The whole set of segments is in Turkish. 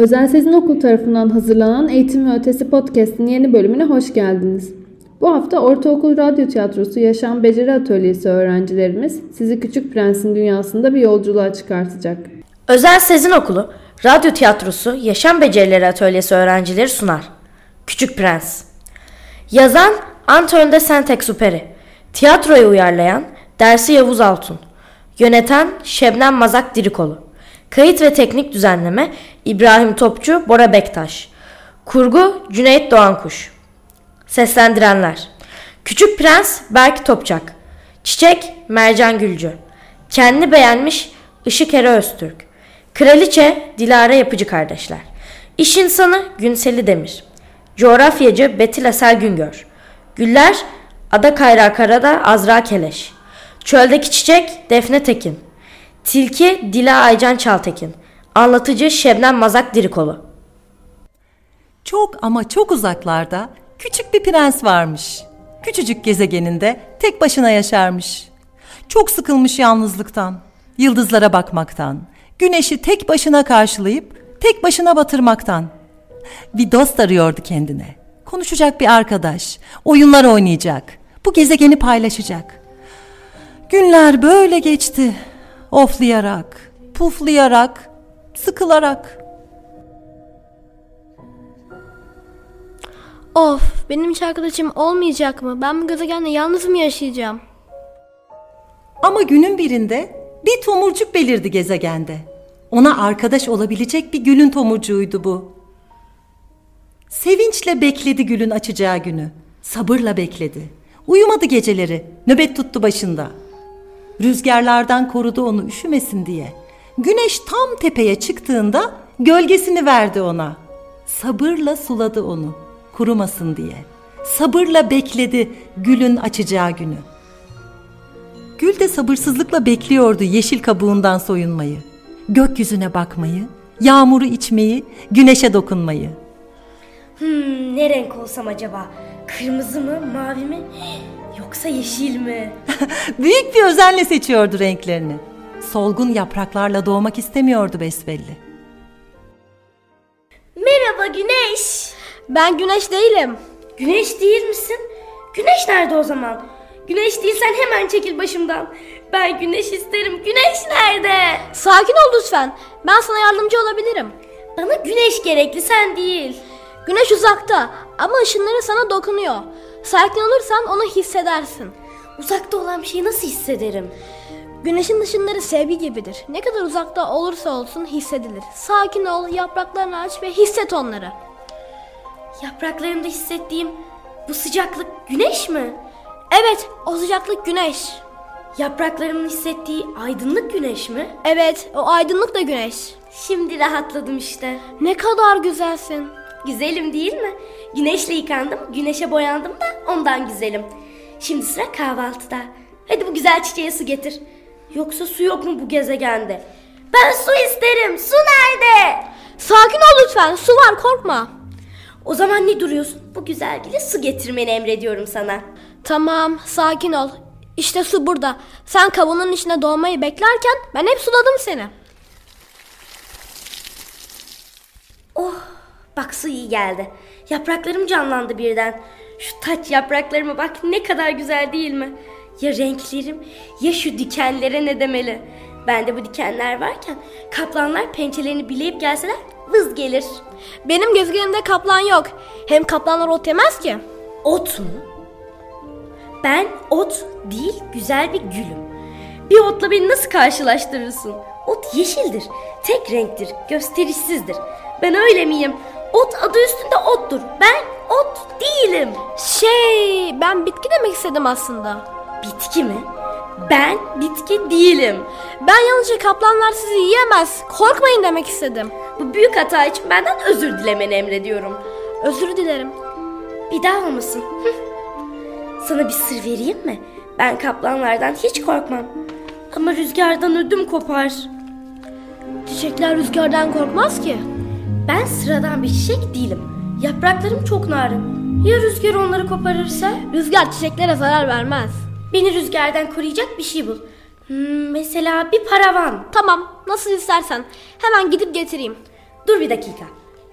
Özel Sezin Okul tarafından hazırlanan Eğitim ve Ötesi Podcast'in yeni bölümüne hoş geldiniz. Bu hafta Ortaokul Radyo Tiyatrosu Yaşam Beceri Atölyesi öğrencilerimiz sizi Küçük Prens'in dünyasında bir yolculuğa çıkartacak. Özel Sezin Okulu Radyo Tiyatrosu Yaşam Becerileri Atölyesi öğrencileri sunar. Küçük Prens Yazan Anton de Saint-Exupéry Tiyatroya uyarlayan Dersi Yavuz Altun Yöneten Şebnem Mazak Dirikolu Kayıt ve teknik düzenleme İbrahim Topçu, Bora Bektaş. Kurgu Cüneyt Doğankuş. Seslendirenler Küçük Prens Berk Topçak. Çiçek Mercan Gülcü. Kendi beğenmiş Işık Ere Öztürk. Kraliçe Dilara Yapıcı Kardeşler. İş insanı Günseli Demir. Coğrafyacı Betil Asel Güngör. Güller Ada Kayra Karada Azra Keleş. Çöldeki Çiçek Defne Tekin. Tilki Dila Aycan Çaltekin. Anlatıcı Şebnem Mazak Dirikolu. Çok ama çok uzaklarda küçük bir prens varmış. Küçücük gezegeninde tek başına yaşarmış. Çok sıkılmış yalnızlıktan, yıldızlara bakmaktan, güneşi tek başına karşılayıp tek başına batırmaktan. Bir dost arıyordu kendine. Konuşacak bir arkadaş, oyunlar oynayacak, bu gezegeni paylaşacak. Günler böyle geçti. Oflayarak, puflayarak, sıkılarak. Of, benim hiç arkadaşım olmayacak mı? Ben bu gezegende yalnız mı yaşayacağım? Ama günün birinde bir tomurcuk belirdi gezegende. Ona arkadaş olabilecek bir gülün tomurcuğuydu bu. Sevinçle bekledi gülün açacağı günü. Sabırla bekledi. Uyumadı geceleri. Nöbet tuttu başında. Rüzgarlardan korudu onu üşümesin diye. Güneş tam tepeye çıktığında gölgesini verdi ona. Sabırla suladı onu kurumasın diye. Sabırla bekledi gülün açacağı günü. Gül de sabırsızlıkla bekliyordu yeşil kabuğundan soyunmayı. Gökyüzüne bakmayı, yağmuru içmeyi, güneşe dokunmayı. Hmm, ne renk olsam acaba? Kırmızı mı, mavi mi? Yoksa yeşil mi? Büyük bir özenle seçiyordu renklerini. Solgun yapraklarla doğmak istemiyordu besbelli. Merhaba Güneş. Ben güneş değilim. Güneş değil misin? Güneş nerede o zaman? Güneş değilsen hemen çekil başımdan. Ben güneş isterim. Güneş nerede? Sakin ol lütfen. Ben sana yardımcı olabilirim. Bana güneş gerekli sen değil. Güneş uzakta ama ışınları sana dokunuyor. Sakin olursan onu hissedersin. Uzakta olan bir şeyi nasıl hissederim? Güneşin ışınları sevgi gibidir. Ne kadar uzakta olursa olsun hissedilir. Sakin ol, yapraklarını aç ve hisset onları. Yapraklarımda hissettiğim bu sıcaklık güneş mi? Evet, o sıcaklık güneş. Yapraklarımın hissettiği aydınlık güneş mi? Evet, o aydınlık da güneş. Şimdi rahatladım işte. Ne kadar güzelsin. Güzelim değil mi? Güneşle yıkandım, güneşe boyandım da ondan güzelim. Şimdi sıra kahvaltıda. Hadi bu güzel çiçeğe su getir. Yoksa su yok mu bu gezegende? Ben su isterim. Su nerede? Sakin ol lütfen. Su var korkma. O zaman ne duruyorsun? Bu güzel güle su getirmeni emrediyorum sana. Tamam, sakin ol. İşte su burada. Sen kavunun içine doğmayı beklerken ben hep suladım seni. Oh, bak su iyi geldi. Yapraklarım canlandı birden. Şu taç yapraklarıma bak ne kadar güzel değil mi? Ya renklerim ya şu dikenlere ne demeli. Bende bu dikenler varken kaplanlar pençelerini bileyip gelseler vız gelir. Benim gezegenimde kaplan yok. Hem kaplanlar ot yemez ki. Ot mu? Ben ot değil güzel bir gülüm. Bir otla beni nasıl karşılaştırırsın? Ot yeşildir, tek renktir, gösterişsizdir. Ben öyle miyim? Ot adı üstünde ottur. Ben ot değilim. Şey, ben bitki demek istedim aslında. Bitki mi? Ben bitki değilim. Ben yalnızca kaplanlar sizi yiyemez. Korkmayın demek istedim. Bu büyük hata için benden özür dilemeni emrediyorum. Özür dilerim. Bir daha olmasın. Sana bir sır vereyim mi? Ben kaplanlardan hiç korkmam. Ama rüzgardan ödüm kopar. Çiçekler rüzgardan korkmaz ki. Ben sıradan bir çiçek değilim. Yapraklarım çok narin. Ya rüzgar onları koparırsa? Rüzgar çiçeklere zarar vermez. Beni rüzgardan koruyacak bir şey bul. Hmm, mesela bir paravan. Tamam, nasıl istersen. Hemen gidip getireyim. Dur bir dakika.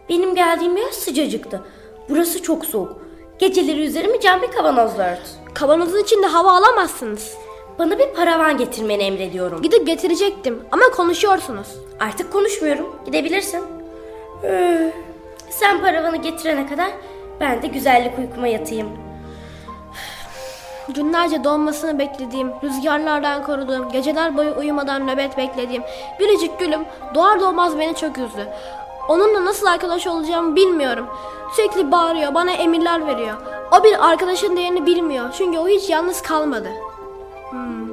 Benim geldiğim yer sıcacıktı. Burası çok soğuk. Geceleri üzerimi cam bir kavanozla ört. Kavanozun içinde hava alamazsınız. Bana bir paravan getirmeni emrediyorum. Gidip getirecektim ama konuşuyorsunuz. Artık konuşmuyorum. Gidebilirsin. Ee, Sen paravanı getirene kadar ben de güzellik uykuma yatayım. Günlerce donmasını beklediğim, rüzgarlardan koruduğum, geceler boyu uyumadan nöbet beklediğim biricik gülüm doğar doğmaz beni çok üzdü. Onunla nasıl arkadaş olacağımı bilmiyorum. Sürekli bağırıyor, bana emirler veriyor. O bir arkadaşın değerini bilmiyor çünkü o hiç yalnız kalmadı. Hmm.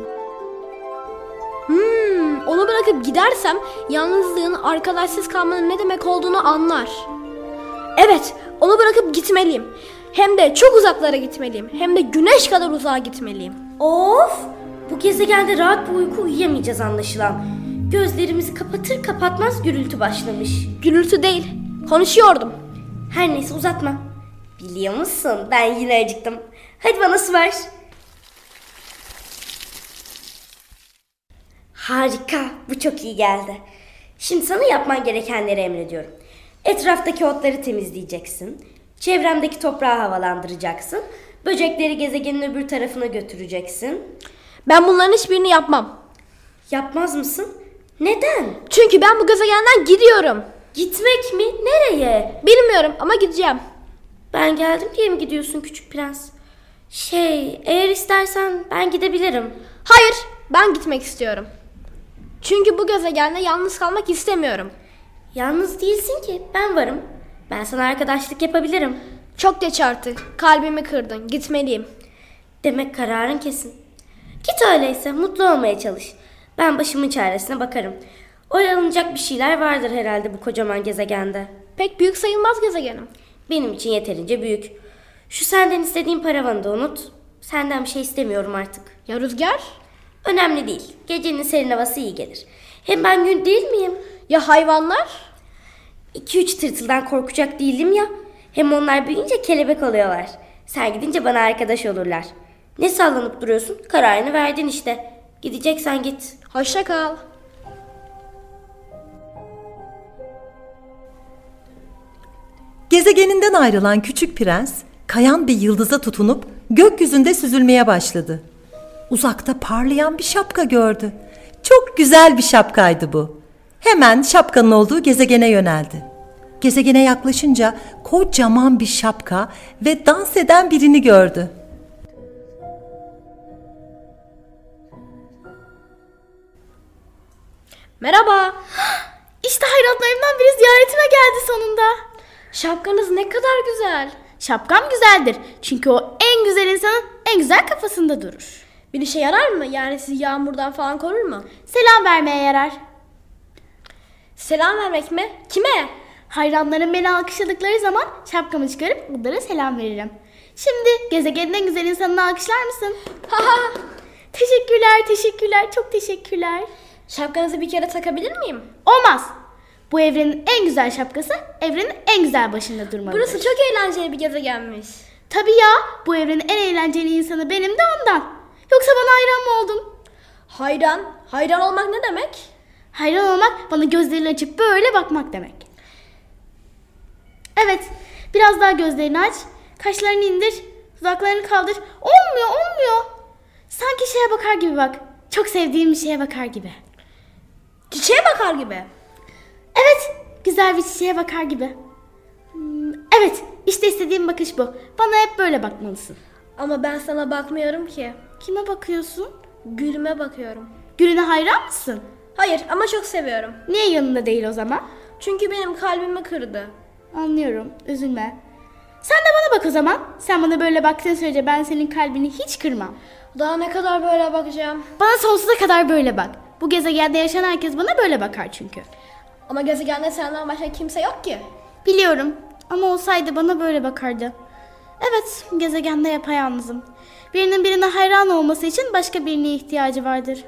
Hmm, onu bırakıp gidersem yalnızlığın arkadaşsız kalmanın ne demek olduğunu anlar. Evet, onu bırakıp gitmeliyim. Hem de çok uzaklara gitmeliyim. Hem de güneş kadar uzağa gitmeliyim. Of! Bu gezegende rahat bir uyku uyuyamayacağız anlaşılan. Gözlerimizi kapatır kapatmaz gürültü başlamış. Gürültü değil, konuşuyordum. Her neyse uzatma. Biliyor musun ben yine acıktım. Hadi bana su ver. Harika. Bu çok iyi geldi. Şimdi sana yapman gerekenleri emrediyorum. Etraftaki otları temizleyeceksin. Çevremdeki toprağı havalandıracaksın. Böcekleri gezegenin öbür tarafına götüreceksin. Ben bunların hiçbirini yapmam. Yapmaz mısın? Neden? Çünkü ben bu gezegenden gidiyorum. Gitmek mi? Nereye? Bilmiyorum ama gideceğim. Ben geldim diye mi gidiyorsun küçük prens? Şey, eğer istersen ben gidebilirim. Hayır, ben gitmek istiyorum. Çünkü bu gezegende yalnız kalmak istemiyorum. Yalnız değilsin ki, ben varım. Ben sana arkadaşlık yapabilirim. Çok geç artık. Kalbimi kırdın. Gitmeliyim. Demek kararın kesin. Git öyleyse, mutlu olmaya çalış. Ben başımın çaresine bakarım. Oyalanacak bir şeyler vardır herhalde bu kocaman gezegende. Pek büyük sayılmaz gezegenim. Benim için yeterince büyük. Şu senden istediğim paravanı da unut. Senden bir şey istemiyorum artık. Ya rüzgar? Önemli değil. Gecenin serin havası iyi gelir. Hem ben gün değil miyim? Ya hayvanlar? 2-3 tırtıldan korkacak değilim ya. Hem onlar büyüyünce kelebek oluyorlar. Sen gidince bana arkadaş olurlar. Ne sallanıp duruyorsun? Kararını verdin işte. Gideceksen git. Hoşça kal. Gezegeninden ayrılan küçük prens kayan bir yıldıza tutunup gökyüzünde süzülmeye başladı. Uzakta parlayan bir şapka gördü. Çok güzel bir şapkaydı bu. Hemen şapkanın olduğu gezegene yöneldi. Gezegene yaklaşınca kocaman bir şapka ve dans eden birini gördü. Merhaba. İşte hayranlarımdan biri ziyaretime geldi sonunda. Şapkanız ne kadar güzel. Şapkam güzeldir. Çünkü o en güzel insanın en güzel kafasında durur. Bir işe yarar mı? Yani sizi yağmurdan falan korur mu? Selam vermeye yarar. Selam vermek mi? Kime? Hayranlarım beni alkışladıkları zaman şapkamı çıkarıp onlara selam veririm. Şimdi gezegenin en güzel insanını alkışlar mısın? Haha. Teşekkürler, teşekkürler, çok teşekkürler. Şapkanızı bir kere takabilir miyim? Olmaz. Bu evrenin en güzel şapkası evrenin en güzel başında durmalıdır. Burası çok eğlenceli bir gezegenmiş. Tabii ya, bu evrenin en eğlenceli insanı benim de ondan. Yoksa bana hayran mı oldun? Hayran. Hayran olmak ne demek? Hayran olmak bana gözlerini açıp böyle bakmak demek. Evet, biraz daha gözlerini aç, kaşlarını indir, dudaklarını kaldır. Olmuyor, olmuyor. Sanki şeye bakar gibi bak. Çok sevdiğim bir şeye bakar gibi. Çiçeğe bakar gibi. Evet, güzel bir çiçeğe bakar gibi. Hmm, Evet, işte istediğim bakış bu. Bana hep böyle bakmalısın. Ama ben sana bakmıyorum ki. Kime bakıyorsun? Gülüme bakıyorum. Gülüne hayran mısın? Hayır ama çok seviyorum. Niye yanında değil o zaman? Çünkü benim kalbimi kırdı. Anlıyorum, üzülme. Sen de bana bak o zaman. Sen bana böyle baktığın sürece ben senin kalbini hiç kırmam. Daha ne kadar böyle bakacağım. Bana sonsuza kadar böyle bak. Bu gezegende yaşayan herkes bana böyle bakar çünkü. Ama gezegende senden başka kimse yok ki. Biliyorum ama olsaydı bana böyle bakardı. Evet, gezegende yapayalnızım. Birinin birine hayran olması için başka birine ihtiyacı vardır.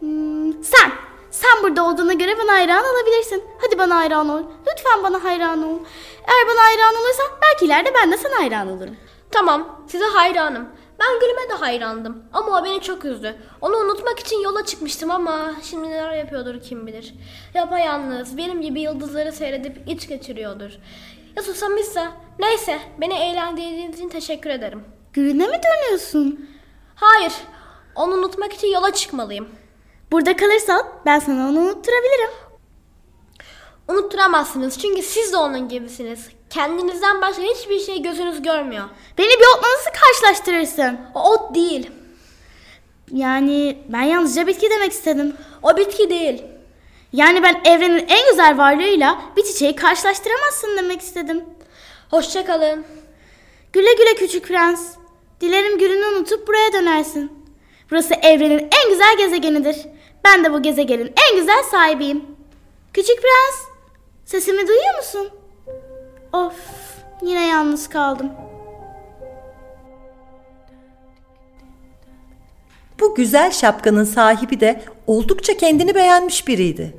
Hmm, sen, sen burada olduğuna göre bana hayran olabilirsin. Hadi bana hayran ol. Lütfen bana hayran ol. Eğer bana hayran olursan belki ileride ben de sana hayran olurum. Tamam, size hayranım. Ben Gül'üme de hayrandım ama o beni çok üzdü. Onu unutmak için yola çıkmıştım ama şimdi neler yapıyordur kim bilir. Yapayalnız benim gibi yıldızları seyredip iç geçiriyordur. Ya susamışsa neyse beni eğlendirdiğiniz için teşekkür ederim. Gülüne mi dönüyorsun? Hayır onu unutmak için yola çıkmalıyım. Burada kalırsan ben sana onu unutturabilirim. Unutturamazsınız çünkü siz de onun gibisiniz. Kendinizden başka hiçbir şey gözünüz görmüyor. Beni bir otla nasıl karşılaştırırsın? O ot değil. Yani ben yalnızca bitki demek istedim. O bitki değil. Yani ben evrenin en güzel varlığıyla bir çiçeği karşılaştıramazsın demek istedim. Hoşçakalın. Güle güle küçük prens. Dilerim gülünü unutup buraya dönersin. Burası evrenin en güzel gezegenidir. Ben de bu gezegenin en güzel sahibiyim. Küçük prens, sesimi duyuyor musun? Of, yine yalnız kaldım. Bu güzel şapkanın sahibi de oldukça kendini beğenmiş biriydi.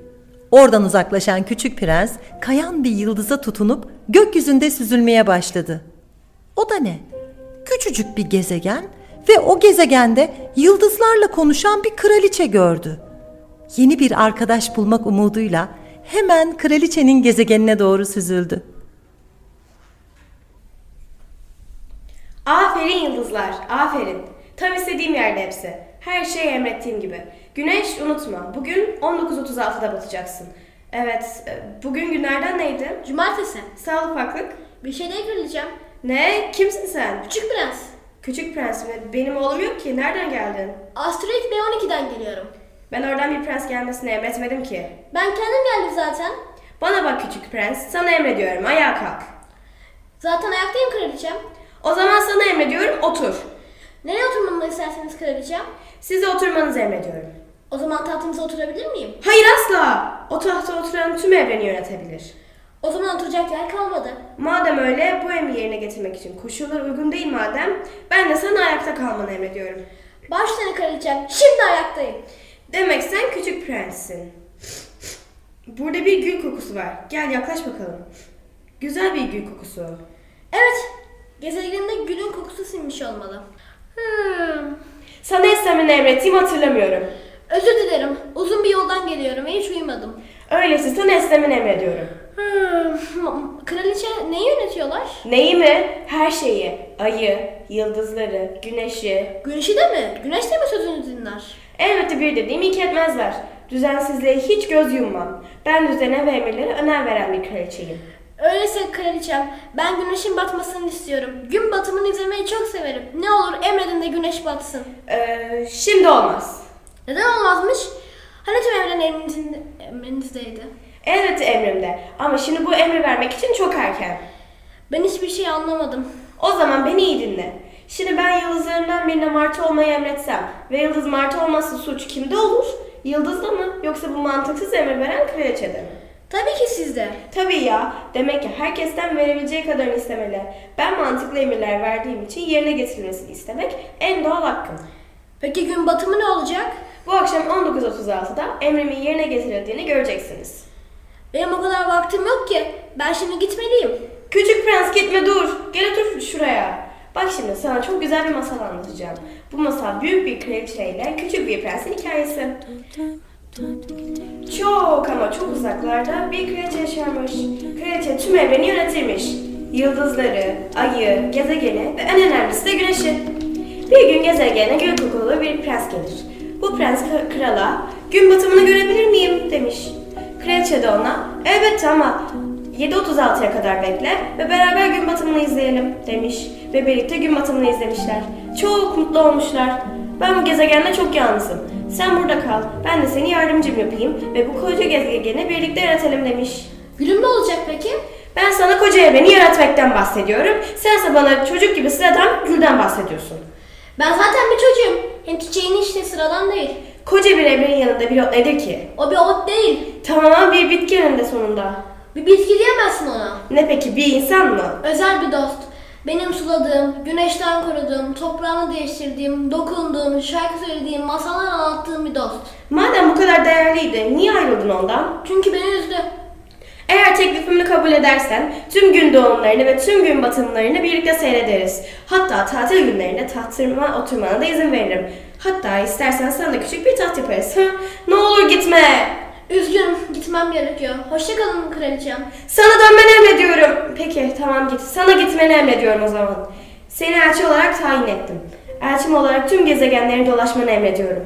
Oradan uzaklaşan küçük prens kayan bir yıldıza tutunup gökyüzünde süzülmeye başladı. O da ne? Küçücük bir gezegen ve o gezegende yıldızlarla konuşan bir kraliçe gördü. Yeni bir arkadaş bulmak umuduyla hemen kraliçenin gezegenine doğru süzüldü. Aferin yıldızlar, aferin. Tam istediğim yerde hepsi. Her şey emrettiğim gibi. Güneş unutma, bugün 19.36'da batacaksın. Evet, e, bugün günlerden neydi? Cumartesi. Sağ ol ufaklık. Bir şey değil kraliçem. Ne? Kimsin sen? Küçük prens. Küçük prens mi? Benim oğlum yok ki. Nereden geldin? Asteroid B12'den geliyorum. Ben oradan bir prens gelmesini emretmedim ki. Ben kendim geldim zaten. Bana bak küçük prens, sana emrediyorum. Ayağa kalk. Zaten ayaktayım kraliçem. O zaman sana emrediyorum, otur. Nereye oturmamı isterseniz kraliçem? Size oturmanızı emrediyorum. O zaman tahtımıza oturabilir miyim? Hayır asla! O tahta oturan tüm evreni yönetebilir. O zaman oturacak yer kalmadı. Madem öyle bu emri yerine getirmek için koşullar uygun değil madem ben de sana ayakta kalmanı emrediyorum. Baş seni kraliçem. Şimdi ayaktayım. Demek sen küçük prenssin. Burada bir gül kokusu var. Gel yaklaş bakalım. Güzel bir gül kokusu. Evet. Gezegeninde gülün kokusu sinmiş olmalı. Hmm. Sana istemini emrettiğimi hatırlamıyorum. Özür dilerim. Uzun bir yoldan geliyorum ve hiç uyumadım. Öyleyse sana istemini emrediyorum. Hmm. Kraliçe neyi yönetiyorlar? Neyi mi? Her şeyi. Ayı, yıldızları, güneşi. Güneşi de mi? Güneş de mi sözünü dinler? Elbette bir dediğimi iki etmezler. Düzensizliğe hiç göz yummam. Ben düzene ve emirlere önem veren bir kraliçeyim. Öyleyse kraliçem, ben güneşin batmasını istiyorum. Gün batımını izlemeyi çok severim. Ne olur emredin de güneş batsın. Ee, şimdi olmaz. Neden olmazmış? Hani tüm evren emrinizin, emrinizdeydi. Elbette emrimde. Ama şimdi bu emri vermek için çok erken. Ben hiçbir şey anlamadım. O zaman beni iyi dinle. Şimdi ben yıldızlarından birine martı olmayı emretsem ve yıldız martı olması suç kimde olur? Yıldızda mı yoksa bu mantıksız emir veren kraliçede mi? Tabii ki sizde. Tabii ya. Demek ki herkesten verebileceği kadarını istemeli. Ben mantıklı emirler verdiğim için yerine getirilmesini istemek en doğal hakkım. Peki gün batımı ne olacak? Bu akşam 19.36'da emrimin yerine getirildiğini göreceksiniz. Benim o kadar vaktim yok ki. Ben şimdi gitmeliyim. Küçük prens gitme dur. Gel otur şuraya. Bak şimdi sana çok güzel bir masal anlatacağım. Bu masal büyük bir kraliçeyle küçük bir prensin hikayesi. Çok ama çok uzaklarda bir kraliçe yaşarmış. Kraliçe tüm evreni yönetirmiş. Yıldızları, ayı, gezegeni ve en önemlisi de güneşi. Bir gün gezegene gül kokulu bir prens gelir. Bu prens kra- krala gün batımını görebilir miyim demiş. Kraliçe de ona elbette ama 7.36'ya kadar bekle ve beraber gün batımını izleyelim demiş. Ve birlikte gün batımını izlemişler. Çok mutlu olmuşlar. Ben bu gezegende çok yalnızım. Sen burada kal. Ben de seni yardımcım yapayım ve bu koca gezegeni birlikte yönetelim demiş. Gülüm ne olacak peki? Ben sana koca evreni yaratmaktan bahsediyorum. Sense bana çocuk gibi sıradan gülden bahsediyorsun. Ben zaten bir çocuğum. Hem çiçeğin işte sıradan değil. Koca bir evrenin yanında bir ot nedir ki? O bir ot değil. Tamamen bir bitki yanında sonunda. Bir bitki diyemezsin ona. Ne peki bir insan mı? Özel bir dost. Benim suladığım, güneşten koruduğum, toprağını değiştirdiğim, dokunduğum, şarkı söylediğim, masallar anlattığım bir dost. Madem bu kadar değerliydi, niye ayrıldın ondan? Çünkü beni üzdü. Eğer teklifimi kabul edersen tüm gün doğumlarını ve tüm gün batımlarını birlikte seyrederiz. Hatta tatil günlerinde tahtıma oturmana da izin veririm. Hatta istersen sana da küçük bir taht yaparız. Ha? Ne olur gitme. Üzgünüm gitmem gerekiyor. Hoşçakalın kraliçem. Sana dönmeni emrediyorum. Peki tamam git. Sana gitmeni emrediyorum o zaman. Seni elçi olarak tayin ettim. Elçim olarak tüm gezegenleri dolaşmanı emrediyorum.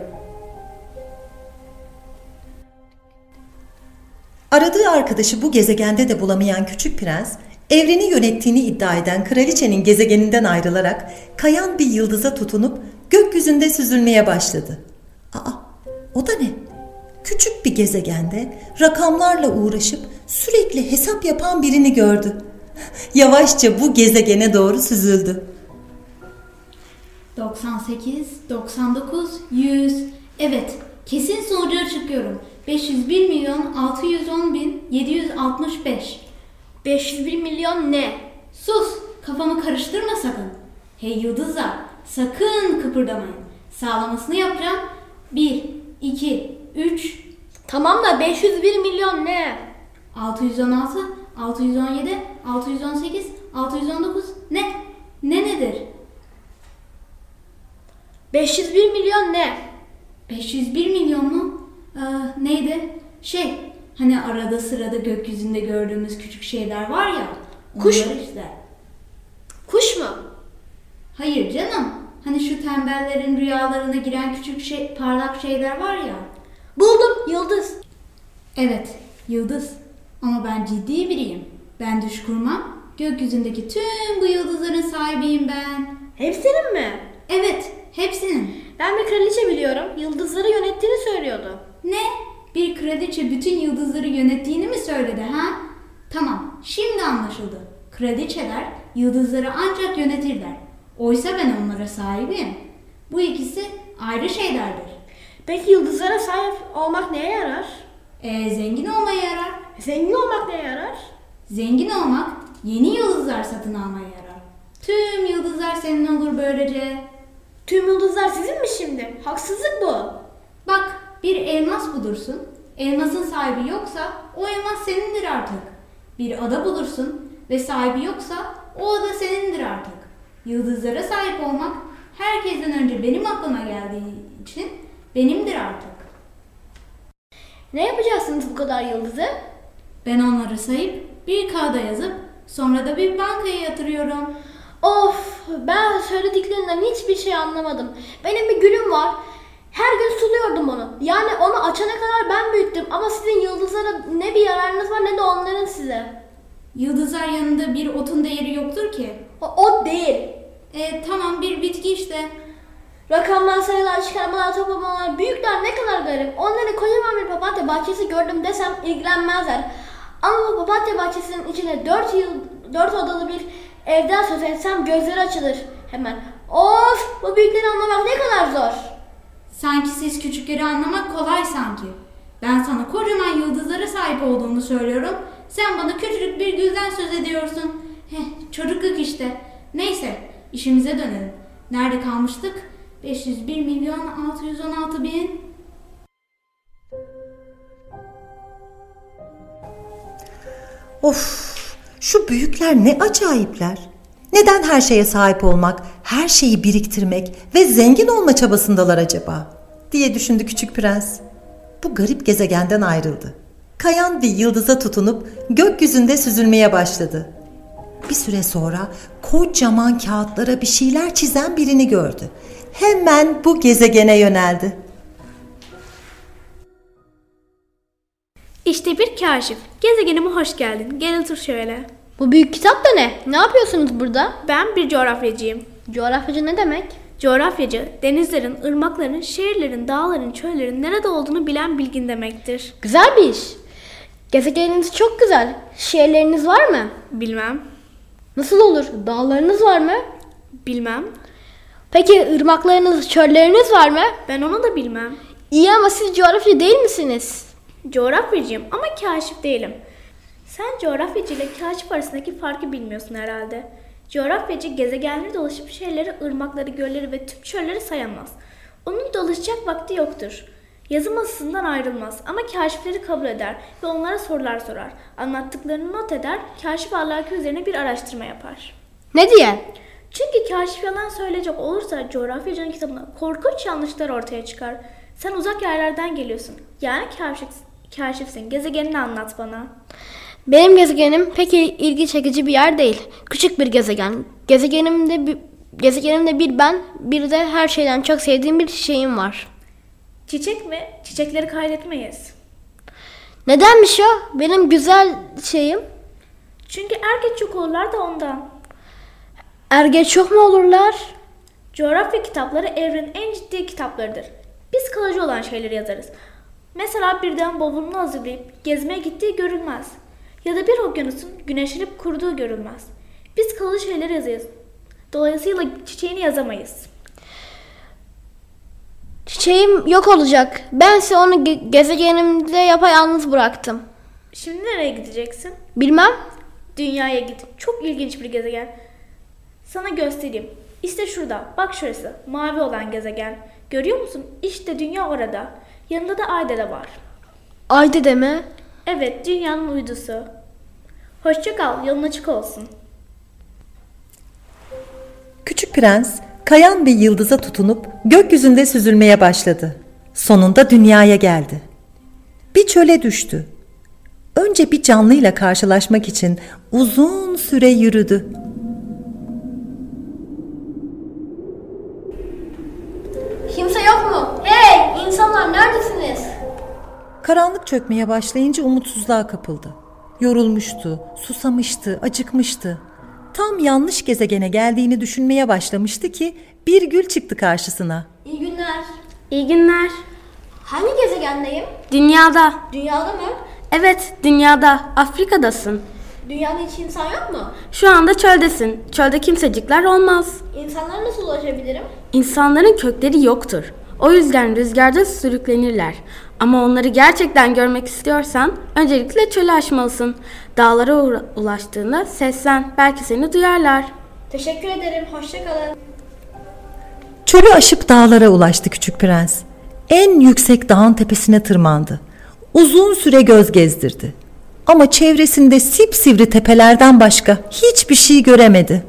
Aradığı arkadaşı bu gezegende de bulamayan küçük prens, evreni yönettiğini iddia eden kraliçenin gezegeninden ayrılarak kayan bir yıldıza tutunup gökyüzünde süzülmeye başladı. Aa, o da ne? Küçük bir gezegende rakamlarla uğraşıp sürekli hesap yapan birini gördü. Yavaşça bu gezegene doğru süzüldü. 98, 99, 100. Evet, kesin sonuca çıkıyorum. 501 milyon 610 bin 765. 501 milyon ne? Sus, kafamı karıştırma sakın. Hey yıldızlar, sakın kıpırdamayın. Sağlamasını yapacağım. 1, 2, 3, Tamam da 501 milyon ne? 616, 617, 618, 619. Ne? Ne nedir? 501 milyon ne? 501 milyon mu? Ee, neydi? Şey, hani arada sırada gökyüzünde gördüğümüz küçük şeyler var ya. Kuş mu? işte. Kuş mu? Hayır canım. Hani şu tembellerin rüyalarına giren küçük şey, parlak şeyler var ya. Buldum yıldız. Evet, yıldız. Ama ben ciddi biriyim. Ben düş kurmam. Gökyüzündeki tüm bu yıldızların sahibiyim ben. Hepsinin mi? Evet, hepsinin. Ben bir kraliçe biliyorum. Yıldızları yönettiğini söylüyordu. Ne? Bir kraliçe bütün yıldızları yönettiğini mi söyledi ha? Tamam, şimdi anlaşıldı. Kraliçeler yıldızları ancak yönetirler. Oysa ben onlara sahibim. Bu ikisi ayrı şeylerdir. Peki yıldızlara sahip olmak neye yarar? Ee, zengin olmaya yarar. Zengin olmak neye yarar? Zengin olmak yeni yıldızlar satın almaya yarar. Tüm yıldızlar senin olur böylece. Tüm yıldızlar sizin mi şimdi? Haksızlık bu. Bak bir elmas bulursun. Elmasın sahibi yoksa o elmas senindir artık. Bir ada bulursun ve sahibi yoksa o ada senindir artık. Yıldızlara sahip olmak herkesten önce benim aklıma geldiği için benimdir artık. Ne yapacaksınız bu kadar yıldızı? Ben onları sayıp bir kağıda yazıp sonra da bir bankaya yatırıyorum. Of ben söylediklerinden hiçbir şey anlamadım. Benim bir gülüm var. Her gün suluyordum onu. Yani onu açana kadar ben büyüttüm ama sizin yıldızlara ne bir yararınız var ne de onların size. Yıldızlar yanında bir otun değeri yoktur ki. O, o değil. E tamam bir bitki işte. Rakamlar, sayılar, çıkarmalar, toplamalar, büyükler ne kadar garip. Onları kocaman bir papatya bahçesi gördüm desem ilgilenmezler. Ama bu papatya bahçesinin içine 4 yıl, 4 odalı bir evden söz etsem gözleri açılır hemen. Of bu büyükleri anlamak ne kadar zor. Sanki siz küçükleri anlamak kolay sanki. Ben sana kocaman yıldızlara sahip olduğumu söylüyorum. Sen bana küçücük bir gülden söz ediyorsun. Heh, çocukluk işte. Neyse, işimize dönelim. Nerede kalmıştık? 501 milyon 616 bin. Of, şu büyükler ne acayipler. Neden her şeye sahip olmak, her şeyi biriktirmek ve zengin olma çabasındalar acaba? diye düşündü küçük prens. Bu garip gezegenden ayrıldı. Kayan bir yıldıza tutunup gökyüzünde süzülmeye başladı. Bir süre sonra kocaman kağıtlara bir şeyler çizen birini gördü. Hemen bu gezegene yöneldi. İşte bir kaşif. Gezegenime hoş geldin. Gel otur şöyle. Bu büyük kitap da ne? Ne yapıyorsunuz burada? Ben bir coğrafyacıyım. Coğrafyacı ne demek? Coğrafyacı, denizlerin, ırmakların, şehirlerin, dağların, çöllerin nerede olduğunu bilen bilgin demektir. Güzel bir iş. Gezegeniniz çok güzel. Şehirleriniz var mı? Bilmem, Nasıl olur? Dağlarınız var mı? bilmem. Peki ırmaklarınız, çölleriniz var mı? Ben onu da bilmem. İyi ama siz coğrafyacı değil misiniz? Coğrafyacıyım ama kaşif değilim. Sen coğrafyacı ile kaşif arasındaki farkı bilmiyorsun herhalde. Coğrafyacı gezegenleri dolaşıp şehirleri, ırmakları, gölleri ve tüm çölleri sayamaz. Onun dolaşacak vakti yoktur. Yazı masasından ayrılmaz ama kaşifleri kabul eder ve onlara sorular sorar. Anlattıklarını not eder, kaşif ahlakı üzerine bir araştırma yapar. Ne diye? Çünkü kaşif yalan söyleyecek olursa coğrafyacının kitabında korkunç yanlışlar ortaya çıkar. Sen uzak yerlerden geliyorsun. Yani kaşif, kaşifsin. Gezegenini anlat bana. Benim gezegenim pek il- ilgi çekici bir yer değil. Küçük bir gezegen. Gezegenimde bir, gezegenimde bir ben, bir de her şeyden çok sevdiğim bir çiçeğim var. Çiçek mi? Çiçekleri kaydetmeyiz. Nedenmiş o? Benim güzel şeyim. Çünkü erkek çok olurlar da ondan. Erge çok mu olurlar? Coğrafya kitapları evrenin en ciddi kitaplarıdır. Biz kalıcı olan şeyleri yazarız. Mesela birden bavulunu hazırlayıp gezmeye gittiği görülmez. Ya da bir okyanusun güneşlenip kuruduğu görülmez. Biz kalıcı şeyleri yazarız. Dolayısıyla çiçeğini yazamayız. Çiçeğim yok olacak. Bense onu ge- gezegenimde yapayalnız bıraktım. Şimdi nereye gideceksin? Bilmem. Dünyaya git. Çok ilginç bir gezegen. Sana göstereyim. İşte şurada. Bak şurası. Mavi olan gezegen. Görüyor musun? İşte dünya orada. Yanında da ay dede var. Ayda deme. Evet, dünyanın uydusu. Hoşça kal, yolun açık olsun. Küçük prens kayan bir yıldıza tutunup gökyüzünde süzülmeye başladı. Sonunda dünyaya geldi. Bir çöle düştü. Önce bir canlıyla karşılaşmak için uzun süre yürüdü. Neredesiniz? Karanlık çökmeye başlayınca umutsuzluğa kapıldı. Yorulmuştu, susamıştı, acıkmıştı. Tam yanlış gezegene geldiğini düşünmeye başlamıştı ki bir gül çıktı karşısına. İyi günler. İyi günler. Hangi gezegendeyim? Dünyada. Dünyada mı? Evet, dünyada. Afrika'dasın. Dünyada hiç insan yok mu? Şu anda çöldesin. Çölde kimsecikler olmaz. İnsanlara nasıl ulaşabilirim? İnsanların kökleri yoktur. O yüzden rüzgarda sürüklenirler. Ama onları gerçekten görmek istiyorsan öncelikle çölü aşmalısın. Dağlara ulaştığında seslen. Belki seni duyarlar. Teşekkür ederim. Hoşça kalın. Çölü aşıp dağlara ulaştı küçük prens. En yüksek dağın tepesine tırmandı. Uzun süre göz gezdirdi. Ama çevresinde sipsivri tepelerden başka hiçbir şey göremedi.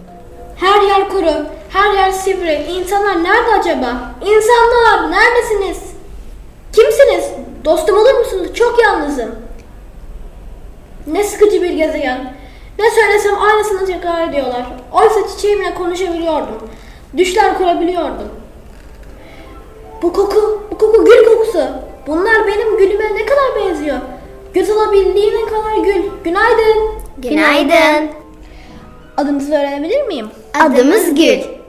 Her yer kuru. Her yer sivri. İnsanlar nerede acaba? İnsanlar neredesiniz? Kimsiniz? Dostum olur musunuz? Çok yalnızım. Ne sıkıcı bir gezegen. Ne söylesem aynısını tekrar ediyorlar. Oysa çiçeğimle konuşabiliyordum. Düşler kurabiliyordum. Bu koku, bu koku gül kokusu. Bunlar benim gülüme ne kadar benziyor. Göz alabildiğine kadar gül. Günaydın. Günaydın. Adınızı öğrenebilir miyim? Adımız Gül.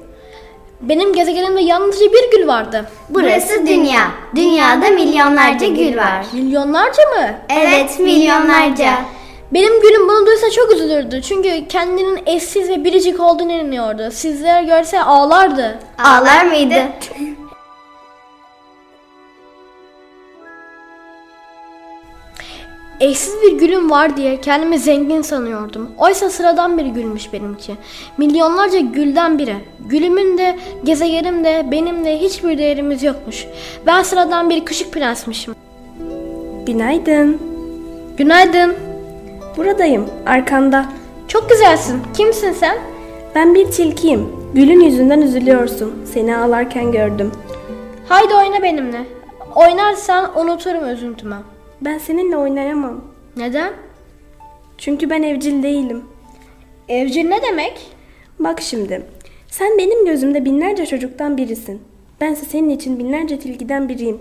Benim gezegenimde yalnızca bir gül vardı. Burası dünya. Dünyada milyonlarca gül var. Milyonlarca mı? Evet, milyonlarca. Benim gülüm bunu duysa çok üzülürdü. Çünkü kendinin eşsiz ve biricik olduğunu inanıyordu. Sizler görse ağlardı. Ağlar mıydı? Eşsiz bir gülüm var diye kendimi zengin sanıyordum. Oysa sıradan bir gülmüş benimki. Milyonlarca gülden biri. Gülümün de, gezegenim de, benim de hiçbir değerimiz yokmuş. Ben sıradan bir küçük prensmişim. Günaydın. Günaydın. Buradayım, arkanda. Çok güzelsin. Kimsin sen? Ben bir tilkiyim. Gülün yüzünden üzülüyorsun. Seni ağlarken gördüm. Haydi oyna benimle. Oynarsan unuturum üzüntümü. Ben seninle oynayamam. Neden? Çünkü ben evcil değilim. Evcil ne demek? Bak şimdi. Sen benim gözümde binlerce çocuktan birisin. Bense senin için binlerce tilkiden biriyim.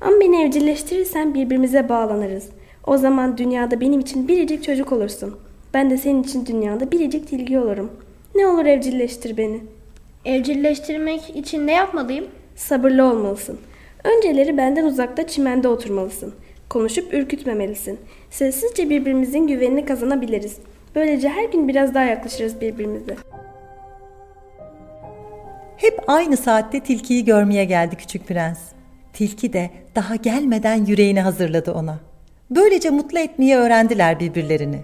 Ama beni evcilleştirirsen birbirimize bağlanırız. O zaman dünyada benim için biricik çocuk olursun. Ben de senin için dünyada biricik tilki olurum. Ne olur evcilleştir beni. Evcilleştirmek için ne yapmalıyım? Sabırlı olmalısın. Önceleri benden uzakta çimende oturmalısın. Konuşup ürkütmemelisin. Sessizce birbirimizin güvenini kazanabiliriz. Böylece her gün biraz daha yaklaşırız birbirimize. Hep aynı saatte tilkiyi görmeye geldi küçük prens. Tilki de daha gelmeden yüreğini hazırladı ona. Böylece mutlu etmeyi öğrendiler birbirlerini.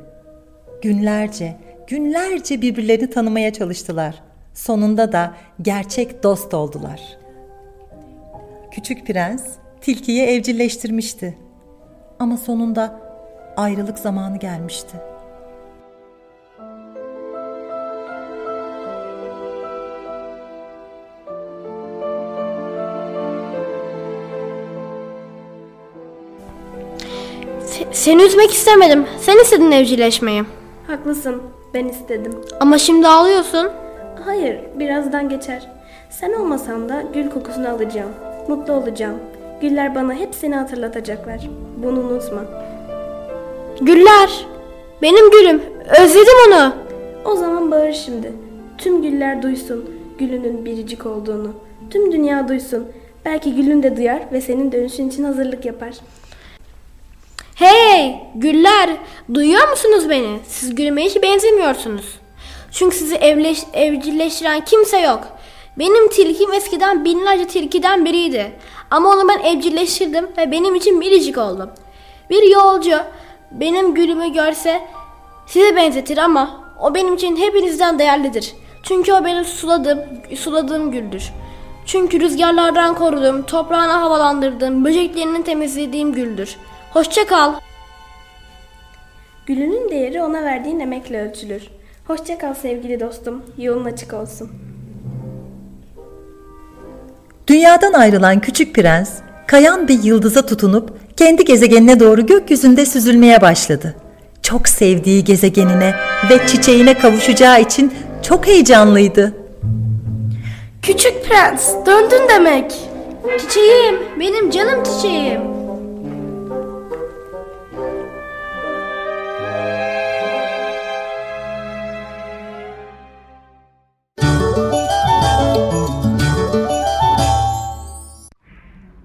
Günlerce, günlerce birbirlerini tanımaya çalıştılar. Sonunda da gerçek dost oldular. Küçük prens tilkiyi evcilleştirmişti. Ama sonunda ayrılık zamanı gelmişti. Se- seni üzmek istemedim. Sen istedin evcilleşmeyi. Haklısın. Ben istedim. Ama şimdi ağlıyorsun. Hayır, birazdan geçer. Sen olmasan da gül kokusunu alacağım. Mutlu olacağım. Güller bana hep seni hatırlatacaklar. Bunu unutma. Güller. Benim gülüm. Özledim onu. O zaman bağır şimdi. Tüm güller duysun gülünün biricik olduğunu. Tüm dünya duysun. Belki gülün de duyar ve senin dönüşün için hazırlık yapar. Hey güller. Duyuyor musunuz beni? Siz gülüme hiç benzemiyorsunuz. Çünkü sizi evleş, evcilleştiren kimse yok. Benim tilkim eskiden binlerce tilkiden biriydi. Ama onu ben evcilleştirdim ve benim için biricik oldu. Bir yolcu benim gülümü görse size benzetir ama o benim için hepinizden değerlidir. Çünkü o benim suladığım, suladığım güldür. Çünkü rüzgarlardan koruduğum, toprağını havalandırdığım, böceklerini temizlediğim güldür. Hoşça kal. Gülünün değeri ona verdiğin emekle ölçülür. Hoşça kal sevgili dostum. Yolun açık olsun. Dünyadan ayrılan küçük prens, kayan bir yıldıza tutunup kendi gezegenine doğru gökyüzünde süzülmeye başladı. Çok sevdiği gezegenine ve çiçeğine kavuşacağı için çok heyecanlıydı. Küçük prens, döndün demek. Çiçeğim, benim canım çiçeğim.